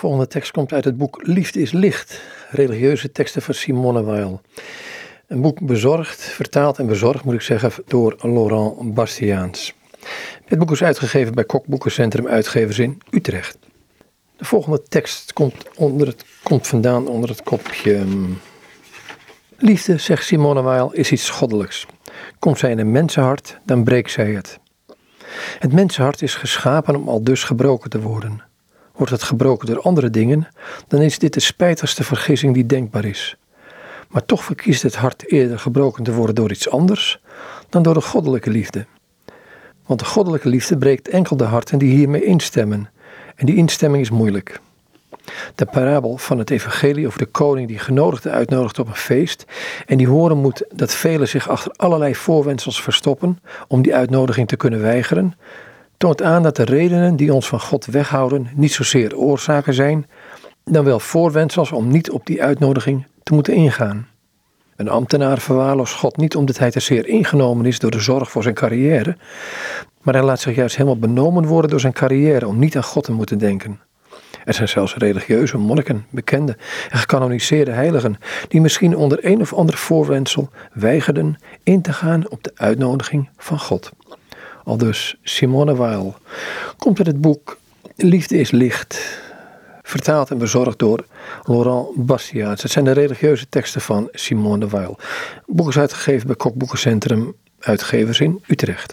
volgende tekst komt uit het boek Liefde is licht, religieuze teksten van Simone Weil. Een boek bezorgd, vertaald en bezorgd moet ik zeggen, door Laurent Bastiaans. Dit boek is uitgegeven bij Kok Boekencentrum Uitgevers in Utrecht. De volgende tekst komt, onder het, komt vandaan onder het kopje... Hm, Liefde, zegt Simone Weil, is iets goddelijks. Komt zij in een mensenhart, dan breekt zij het. Het mensenhart is geschapen om al dus gebroken te worden. Wordt het gebroken door andere dingen, dan is dit de spijtigste vergissing die denkbaar is. Maar toch verkiest het hart eerder gebroken te worden door iets anders dan door de goddelijke liefde. Want de goddelijke liefde breekt enkel de harten die hiermee instemmen, en die instemming is moeilijk. De parabel van het evangelie over de koning die genodigden uitnodigt op een feest en die horen moet dat velen zich achter allerlei voorwendsels verstoppen om die uitnodiging te kunnen weigeren, toont aan dat de redenen die ons van God weghouden niet zozeer oorzaken zijn, dan wel voorwendsels om niet op die uitnodiging te moeten ingaan. Een ambtenaar verwaarloost God niet omdat hij te zeer ingenomen is door de zorg voor zijn carrière, maar hij laat zich juist helemaal benomen worden door zijn carrière om niet aan God te moeten denken. Er zijn zelfs religieuze monniken, bekende en gecanoniseerde heiligen, die misschien onder een of ander voorwendsel weigerden in te gaan op de uitnodiging van God. Al dus Simone Weil komt uit het boek Liefde is licht, vertaald en bezorgd door Laurent Bastiaans. Het zijn de religieuze teksten van Simone Weil. Het boek is uitgegeven bij Kok Boekencentrum, uitgevers in Utrecht.